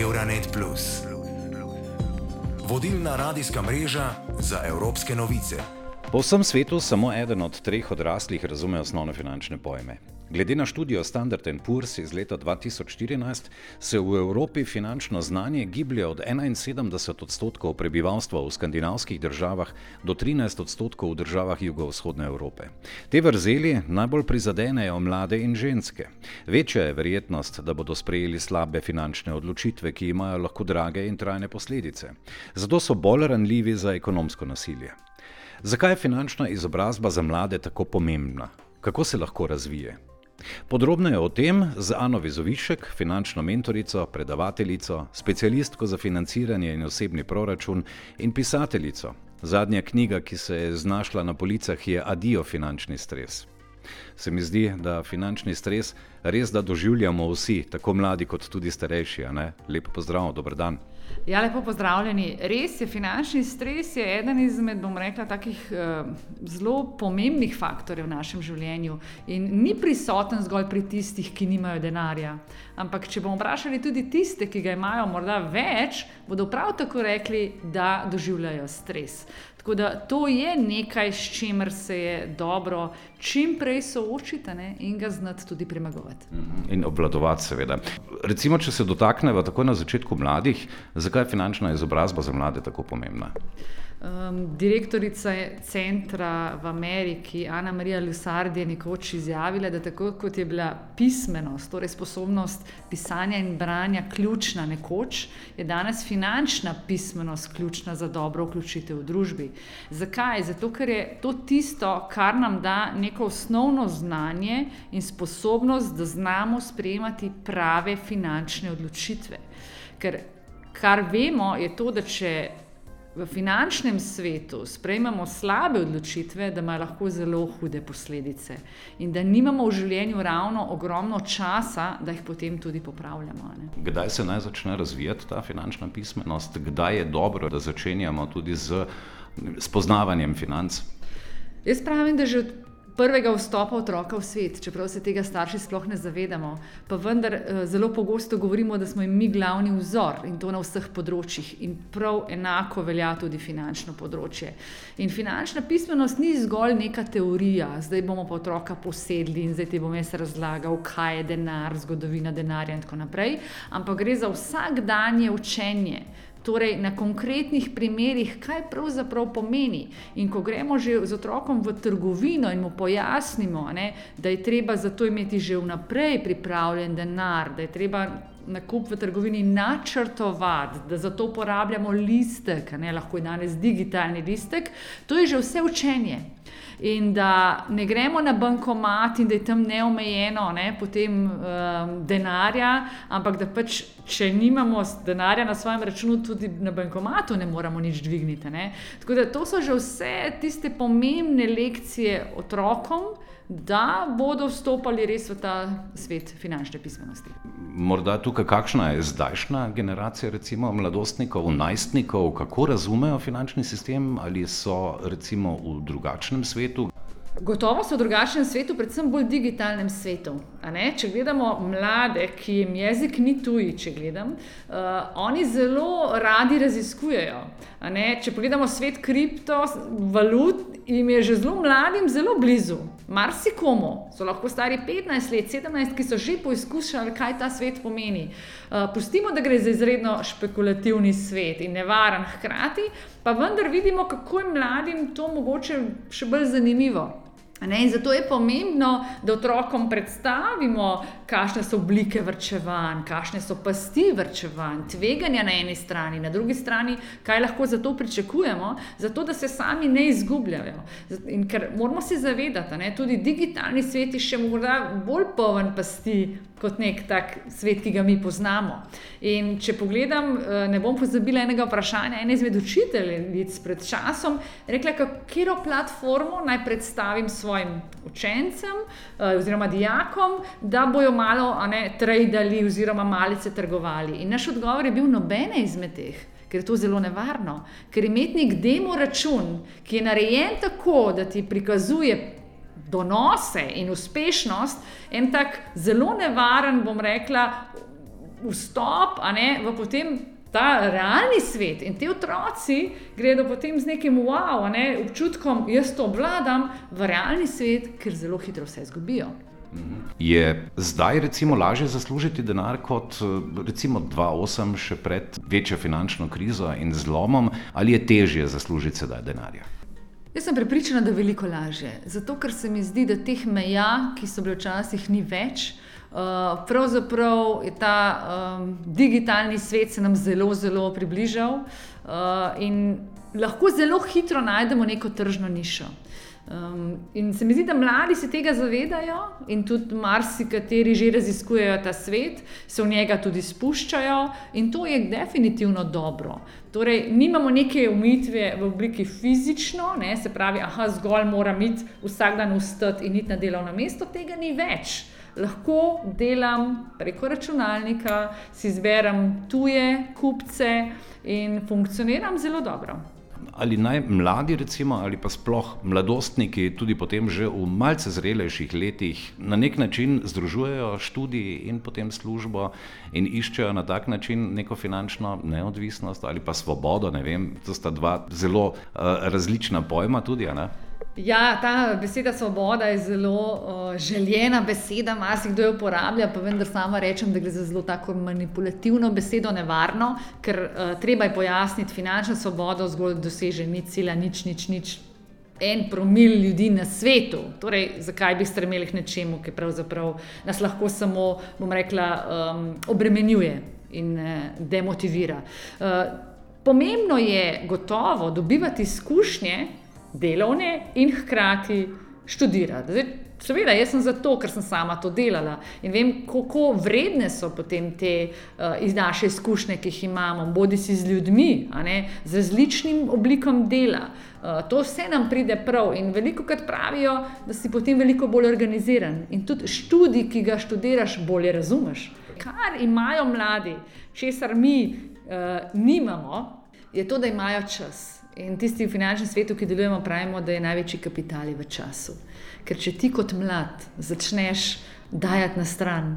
Euronet. Vodilna radijska mreža za evropske novice. Po vsem svetu samo eden od treh odraslih razume osnovne finančne pojme. Glede na študijo Standard Poor's iz leta 2014 se v Evropi finančno znanje giblje od 71 odstotkov prebivalstva v skandinavskih državah do 13 odstotkov v državah jugovzhodne Evrope. Te vrzeli najbolj prizadenejo mlade in ženske. Večja je verjetnost, da bodo sprejeli slabe finančne odločitve, ki imajo lahko drage in trajne posledice. Zato so bolj ranljivi za ekonomsko nasilje. Zakaj je finančna izobrazba za mlade tako pomembna? Kako se lahko razvije? Podrobneje o tem z Ano Vizovišek, finančno mentorico, predavateljico, specialistko za financiranje in osebni proračun in pisateljico. Zadnja knjiga, ki se je znašla na policah, je Adijo finančni stres. Se mi zdi, da finančni stres res da doživljamo vsi, tako mladi kot tudi starejši. Lepo pozdrav, dober dan. Ja, lepo pozdravljeni. Res je, finančni stres je eden izmed, bom rekla, takih uh, zelo pomembnih faktorjev v našem življenju in ni prisoten zgolj pri tistih, ki nimajo denarja. Ampak, če bomo vprašali tudi tiste, ki ga imajo morda več, bodo prav tako rekli, da doživljajo stres. Tako da to je nekaj, s čimer se je dobro čim prej soočiti ne, in ga znati tudi premagovati. Mhm. In obvladovati, seveda. Recimo, če se dotaknemo tako na začetku mladih, zakaj je finančna izobrazba za mlade tako pomembna? Um, direktorica centra v Ameriki, Ana Marija Lusardi, je nekoč izjavila, da tako kot je bila pismenost, torej sposobnost pisanja in branja ključna nekoč, je danes finančna pismenost ključna za dobro vključitev v družbi. Zakaj? Zato, ker je to tisto, kar nam da neko osnovno znanje in sposobnost, da znamo sprejemati prave finančne odločitve. Ker kar vemo, je to, da če v finančnem svetu sprejmemo slabe odločitve, da imajo lahko zelo hude posledice in da nimamo v življenju ravno ogromno časa, da jih potem tudi popravljamo. Ne? Kdaj se naj začne razvijati ta finančna pismenost, kdaj je dobro, da začenjamo tudi z spoznavanjem financ? Jaz pravim, da že od prvega vstopa otroka v svet, čeprav se tega starši sploh ne zavedamo. Pa vendar eh, zelo pogosto govorimo, da smo jim mi glavni vzor in to na vseh področjih. In prav enako velja tudi finančno področje. In finančna pismenost ni zgolj neka teorija, zdaj bomo pa otroka posedli in zdaj ti bom jaz razlagal, kaj je denar, zgodovina denarja in tako naprej. Ampak gre za vsakdanje učenje torej na konkretnih primerih, kaj pravzaprav pomeni. In ko gremo že z otrokom v trgovino in mu pojasnimo, ne, da je treba za to imeti že vnaprej pripravljen denar, da je treba nakup v trgovini načrtovati, da za to uporabljamo listek, ne, lahko je danes digitalni listek, to je že vse učenje in da ne gremo na bankomat in da je tam neomejeno ne, potem, um, denarja, ampak da pač, če nimamo denarja na svojem računu, tudi na bankomatu ne moramo nič dvigniti. Ne. Tako da to so že vse tiste pomembne lekcije otrokom da bodo vstopali res v ta svet finančne pismenosti. Morda tukaj kakšna je zdajšnja generacija, recimo mladostnikov, najstnikov, kako razumejo finančni sistem ali so recimo v drugačnem svetu? Gotovo so v drugačnem svetu, predvsem bolj digitalnem svetu. Če gledamo mlade, ki jim jezik ni tuji, če gledam, uh, oni zelo radi raziskujejo. Če pogledamo svet kriptovalut, jim je že zelo mladim zelo blizu. Marsikomu so lahko stari 15 let, 17, ki so že poizkušali, kaj ta svet pomeni. Uh, pustimo, da gre za izredno špekulativni svet in nevaren hkrati, pa vendar vidimo, kako je mladim to mogoče še bolj zanimivo. Ne, zato je pomembno, da otrokom predstavimo, kakšne so oblike vrčevanj, kakšne so pasti vrčevanj, tveganja na eni strani, na drugi strani, kaj lahko za to pričakujemo, zato da se sami ne izgubljajo. In ker moramo se zavedati, da tudi digitalni svet je še morda bolj poln pasti kot nek tak svet, ki ga mi poznamo. In če pogledam, eh, ne bom pozabila enega vprašanja, ene izmed učiteljic pred časom, rekla, katero platformo naj predstavim svojim učencem eh, oziroma dijakom, da bojo malo tradali oziroma malice trgovali. In naš odgovor je bil nobene izmed teh. Ker je to zelo nevarno, ker imetnik demo račun, ki je narejen tako, da ti prikazuje donose in uspešnost, en tak zelo nevaren, bom rekla, vstop ne, v potem. Ta realni svet in ti otroci gredo potem z nekim wow, ne, občutkom, jaz to obvladam, v realni svet, ker zelo hitro vse izgubijo. Je zdaj recimo lažje zaslužiti denar kot recimo 2008, še pred večjo finančno krizo in zlomom, ali je težje zaslužiti sedaj denarja? Jaz sem prepričana, da je veliko lažje. Zato, ker se mi zdi, da teh meja, ki so bile včasih, ni več. Uh, pravzaprav je ta um, digitalni svet se nam zelo, zelo približal uh, in lahko zelo hitro najdemo neko tržno nišo. Um, in se mi zdi, da mladi se tega zavedajo in tudi marsikateri že raziskujejo ta svet, se v njega tudi spuščajo in to je definitivno dobro. Torej, nimamo neke umitve v obliki fizično, ne, se pravi, aha, zgolj moram iti vsak dan vstati in iti na delovno mesto, tega ni več. Lahko delam preko računalnika, si izberem tuje kupce in funkcioniram zelo dobro ali naj mladi, recimo, ali pa sploh mladostniki, tudi potem že v malce zrelejših letih, na nek način združujejo študij in potem službo in iščejo na tak način neko finančno neodvisnost ali pa svobodo. Vem, to sta dva zelo uh, različna pojma tudi. Ja, ta beseda svoboda je zelo uh, željena beseda, marsikdo jo uporablja, pa vendar sama rečem, da gre za zelo tako manipulativno besedo, nevarno, ker uh, treba je pojasniti, finančna svoboda zgolj doseže ni cela, nič, nič, nič. En promil ljudi na svetu, torej zakaj bi stremeli k nečemu, ki pravzaprav nas lahko samo, bom rekla, um, obremenjuje in uh, demotivira. Uh, pomembno je gotovo dobivati izkušnje, delovne in hkrati študirati. Zdaj, seveda, jaz sem zato, ker sem sama to delala in vem, kako vredne so potem te uh, naše izkušnje, ki jih imamo, bodi si z ljudmi, ne, z različnim oblikom dela. Uh, to vse nam pride prav in veliko krat pravijo, da si potem veliko bolj organiziran in tudi študij, ki ga študiraš, bolje razumeš. Kar imajo mladi, česar mi uh, nimamo, je to, da imajo čas. In tisti v finančnem svetu, ki delujemo, pravimo, da je največji kapital v času. Ker če ti kot mlad začneš dajati na stran,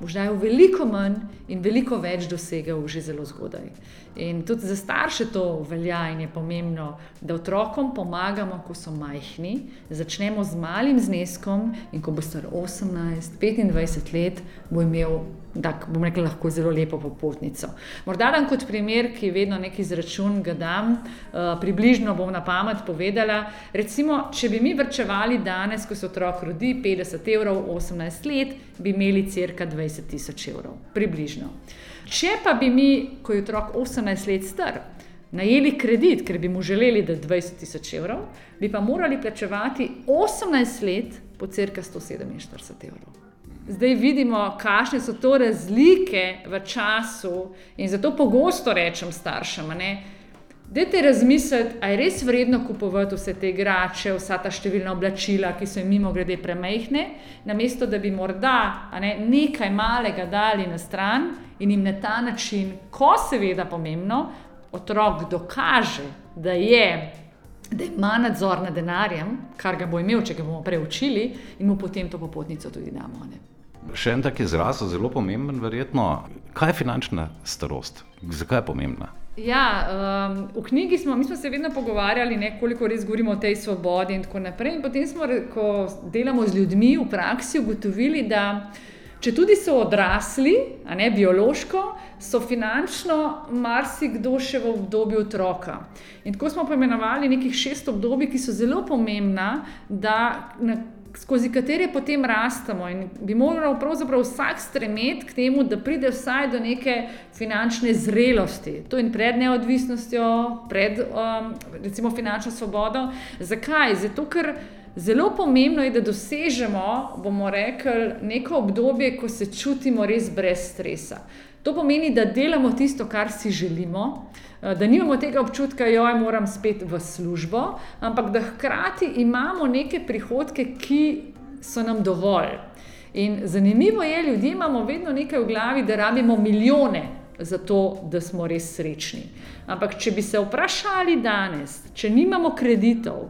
boš dajal veliko manj in veliko več dosegel že zelo zgodaj. In tudi za starše to velja in je pomembno, da otrokom pomagamo, ko so majhni, začnemo z malim zneskom in ko bo star 18-25 let, bo imel. Tak, bom rekel, lahko zelo lepo popotnico. Morda dam kot primer, ki vedno neki izračun ga dam, uh, približno bom na pamet povedala. Recimo, če bi mi vrčevali danes, ko se otrok rodi, 50 evrov, 18 let, bi imeli crka 20 tisoč evrov, približno. Če pa bi mi, ko je otrok 18 let star, najeli kredit, ker bi mu želeli dati 20 tisoč evrov, bi pa morali plačevati 18 let po crka 147 evrov. Zdaj vidimo, kakšne so to razlike v času, in zato pogosto rečem staršem, ne, Dajte razmisliti, ali je res vredno kupovati vse te igrače, vsa ta številna oblačila, ki so jim mimo grede premehne, namesto da bi morda ne, nekaj malega dali na stran in jim na ta način, ko seveda pomembno, otrok dokaže, da je. Da ima nadzor nad denarjem, kar ga bo imel, če ga bomo preučili, in mu potem to popotnico tudi damo. Ne. Še en tak izraz, zelo pomemben, verjetno. Kaj je finančna starost? Zakaj je pomembna? Ja, um, v knjigi smo, smo se vedno pogovarjali, ne, koliko res govorimo o tej svobodi in tako naprej. In potem smo, ko delamo z ljudmi v praksi, ugotovili, da če tudi so odrasli, a ne biološko, so finančno marsikdo še v obdobju otroka. In tako smo poimenovali nekih šest obdobij, ki so zelo pomembna, da na skozi katere potem rastemo. In bi moral pravzaprav vsak stremeti k temu, da pride vsaj do neke finančne zrelosti. To je pred neodvisnostjo, pred um, recimo finančno svobodo. Zakaj? Zato, ker zelo pomembno je, da dosežemo, bomo rekli, neko obdobje, ko se čutimo res brez stresa. To pomeni, da delamo tisto, kar si želimo, eh, da nimamo tega občutka, da jo moram spet v službo, ampak da hkrati imamo neke prihodke, ki so nam dovolj. In zanimivo je, ljudje imamo vedno nekaj v glavi, da rabimo milijone za to, da smo res srečni. Ampak, če bi se vprašali danes, če nimamo kreditov,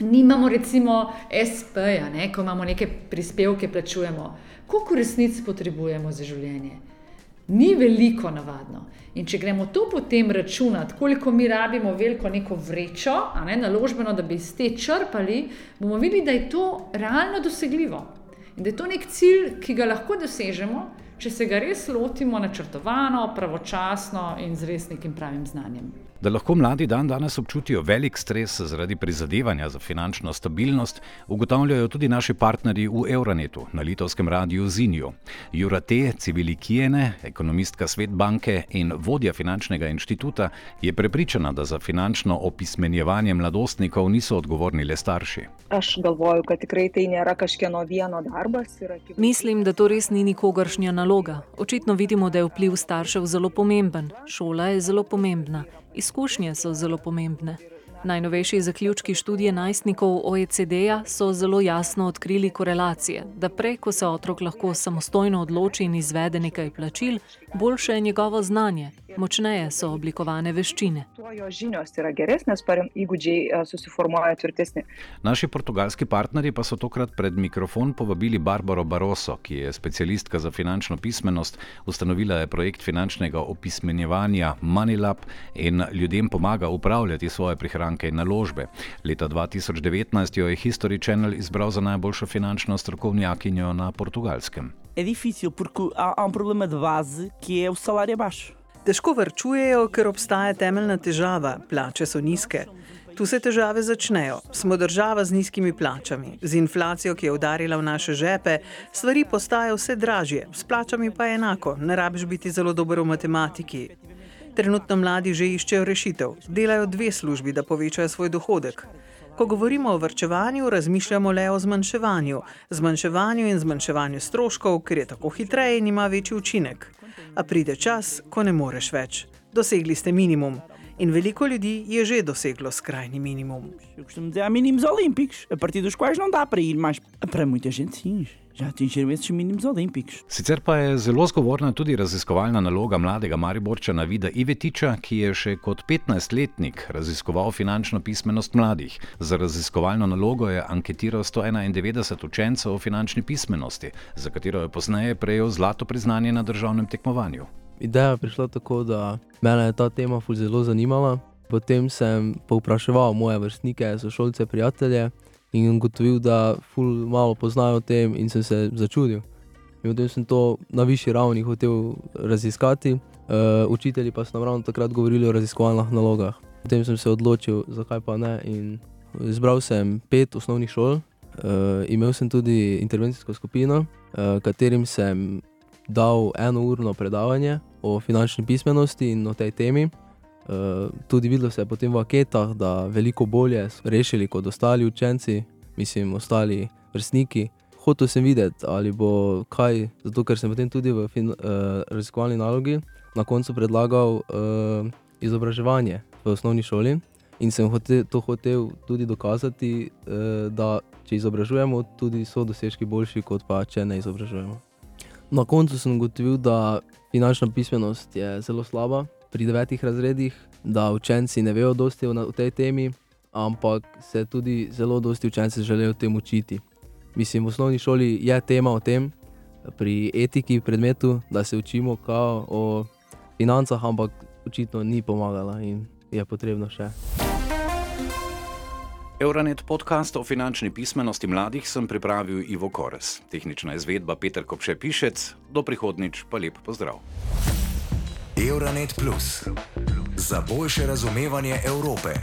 nimamo recimo SP-ja, ko imamo neke prispevke, plačujemo, koliko resnic potrebujemo za življenje? Ni veliko navadno. In če gremo to potem računati, koliko mi rabimo veliko neko vrečo, a ne naložbeno, da bi iz te črpali, bomo videli, da je to realno dosegljivo. In da je to nek cilj, ki ga lahko dosežemo, če se ga res lotimo načrtovano, pravočasno in z res nekim pravim znanjem. Da lahko mladi dan danes občutijo velik stres zaradi prizadevanja za finančno stabilnost, ugotavljajo tudi naši partnerji v Euronetu na litovskem radiju Zinju. Jurate Civilikijene, ekonomistka Svetbanke in vodja finančnega inštituta, je prepričana, da za finančno opismenjevanje mladostnikov niso odgovorni le starši. Mislim, da to res ni nikogaršnja naloga. Očitno vidimo, da je vpliv staršev zelo pomemben. Šola je zelo pomembna. Izkušnje so zelo pomembne. Najnovejši zaključki študije najstnikov OECD-ja so zelo jasno odkrili korelacije, da prej, ko se otrok lahko samostojno odloči in izvede nekaj plačil, boljše je njegovo znanje, močneje so oblikovane veščine. Naši portugalski partnerji pa so tokrat pred mikrofon povabili Barbaro Baroso, ki je specialistka za finančno pismenost, ustanovila je projekt finančnega opismenjevanja MoneyLab in ljudem pomaga upravljati svoje prihranke in naložbe. Leta 2019 jo je History Channel izbral za najboljšo finančno strokovnjakinjo na portugalskem. Je difícil, porque há, há um problema de base que é o salário baixo. Težko vrčujejo, ker obstaja temeljna težava: plače so nizke. Tu se težave začnejo. Smo država z nizkimi plačami. Z inflacijo, ki je udarila v naše žepe, stvari postajajo vse dražje, s plačami pa je enako, ne rabiš biti zelo dober v matematiki. Trenutno mladi že iščejo rešitev, delajo dve službi, da povečajo svoj dohodek. Ko govorimo o vrčevanju, razmišljamo le o zmanjševanju, zmanjševanju in zmanjševanju stroškov, ker je tako hitreje in ima večji učinek. A pride čas, ko ne moreš več. Dosegli ste minimum. In veliko ljudi je že doseglo skrajni minimum. Eu costumo dizer há mínimos olímpicos, a partir dos quais não dá para ir mais. Para muita gente, sim, já atingiram esses mínimos olímpicos. Sicer pa je zelo zgovorna tudi raziskovalna naloga mladega Mariborčana Vida Ivetiča, ki je še kot 15-letnik raziskoval finančno pismenost mladih. Za raziskovalno nalogo je anketiral 191 učencev o finančni pismenosti, za katero je pozneje prejel zlato priznanje na državnem tekmovanju. Ideja prišla tako, da me je ta tema zelo zanimala. Potem sem povpraševal moje vrstnike, sošolce, prijatelje in ugotovil, da ful malo poznajo o tem in sem se začudil. In potem sem to na višji ravni hotel raziskati, uh, učitelji pa so nam ravno takrat govorili o raziskovalnih nalogah. Potem sem se odločil, zakaj pa ne. Izbral sem pet osnovnih šol, uh, imel sem tudi intervencijsko skupino, uh, katerim sem dal eno urno predavanje o finančni pismenosti in o tej temi. Uh, tudi videlo se je potem v anketah, da veliko bolje so rešili kot ostali učenci, mislim, ostali vrstniki. Hotel sem videti, ali bo kaj, zato ker sem potem tudi v fin, uh, raziskovalni nalogi na koncu predlagal uh, izobraževanje v osnovni šoli in sem hote, to hotel tudi dokazati, da če izobražujemo, tudi so dosežki boljši, kot pa če ne izobražujemo. Na koncu sem ugotovil, da finančna pismenost je zelo slaba pri devetih razredih, da učenci ne vejo dosti o, tej temi, ampak se tudi zelo dosti učenci želijo tem učiti. Mislim, v osnovni šoli je tema o tem, pri etiki predmetu, da se učimo o financah, ampak očitno ni pomagala in je potrebno še. Euronet podcast o finančni pismenosti mladih sem pripravil Ivo Kores. Tehnična izvedba Peter Kopše Pišec, do prihodnič pa lep pozdrav. Euronet Plus za boljše razumevanje Evrope.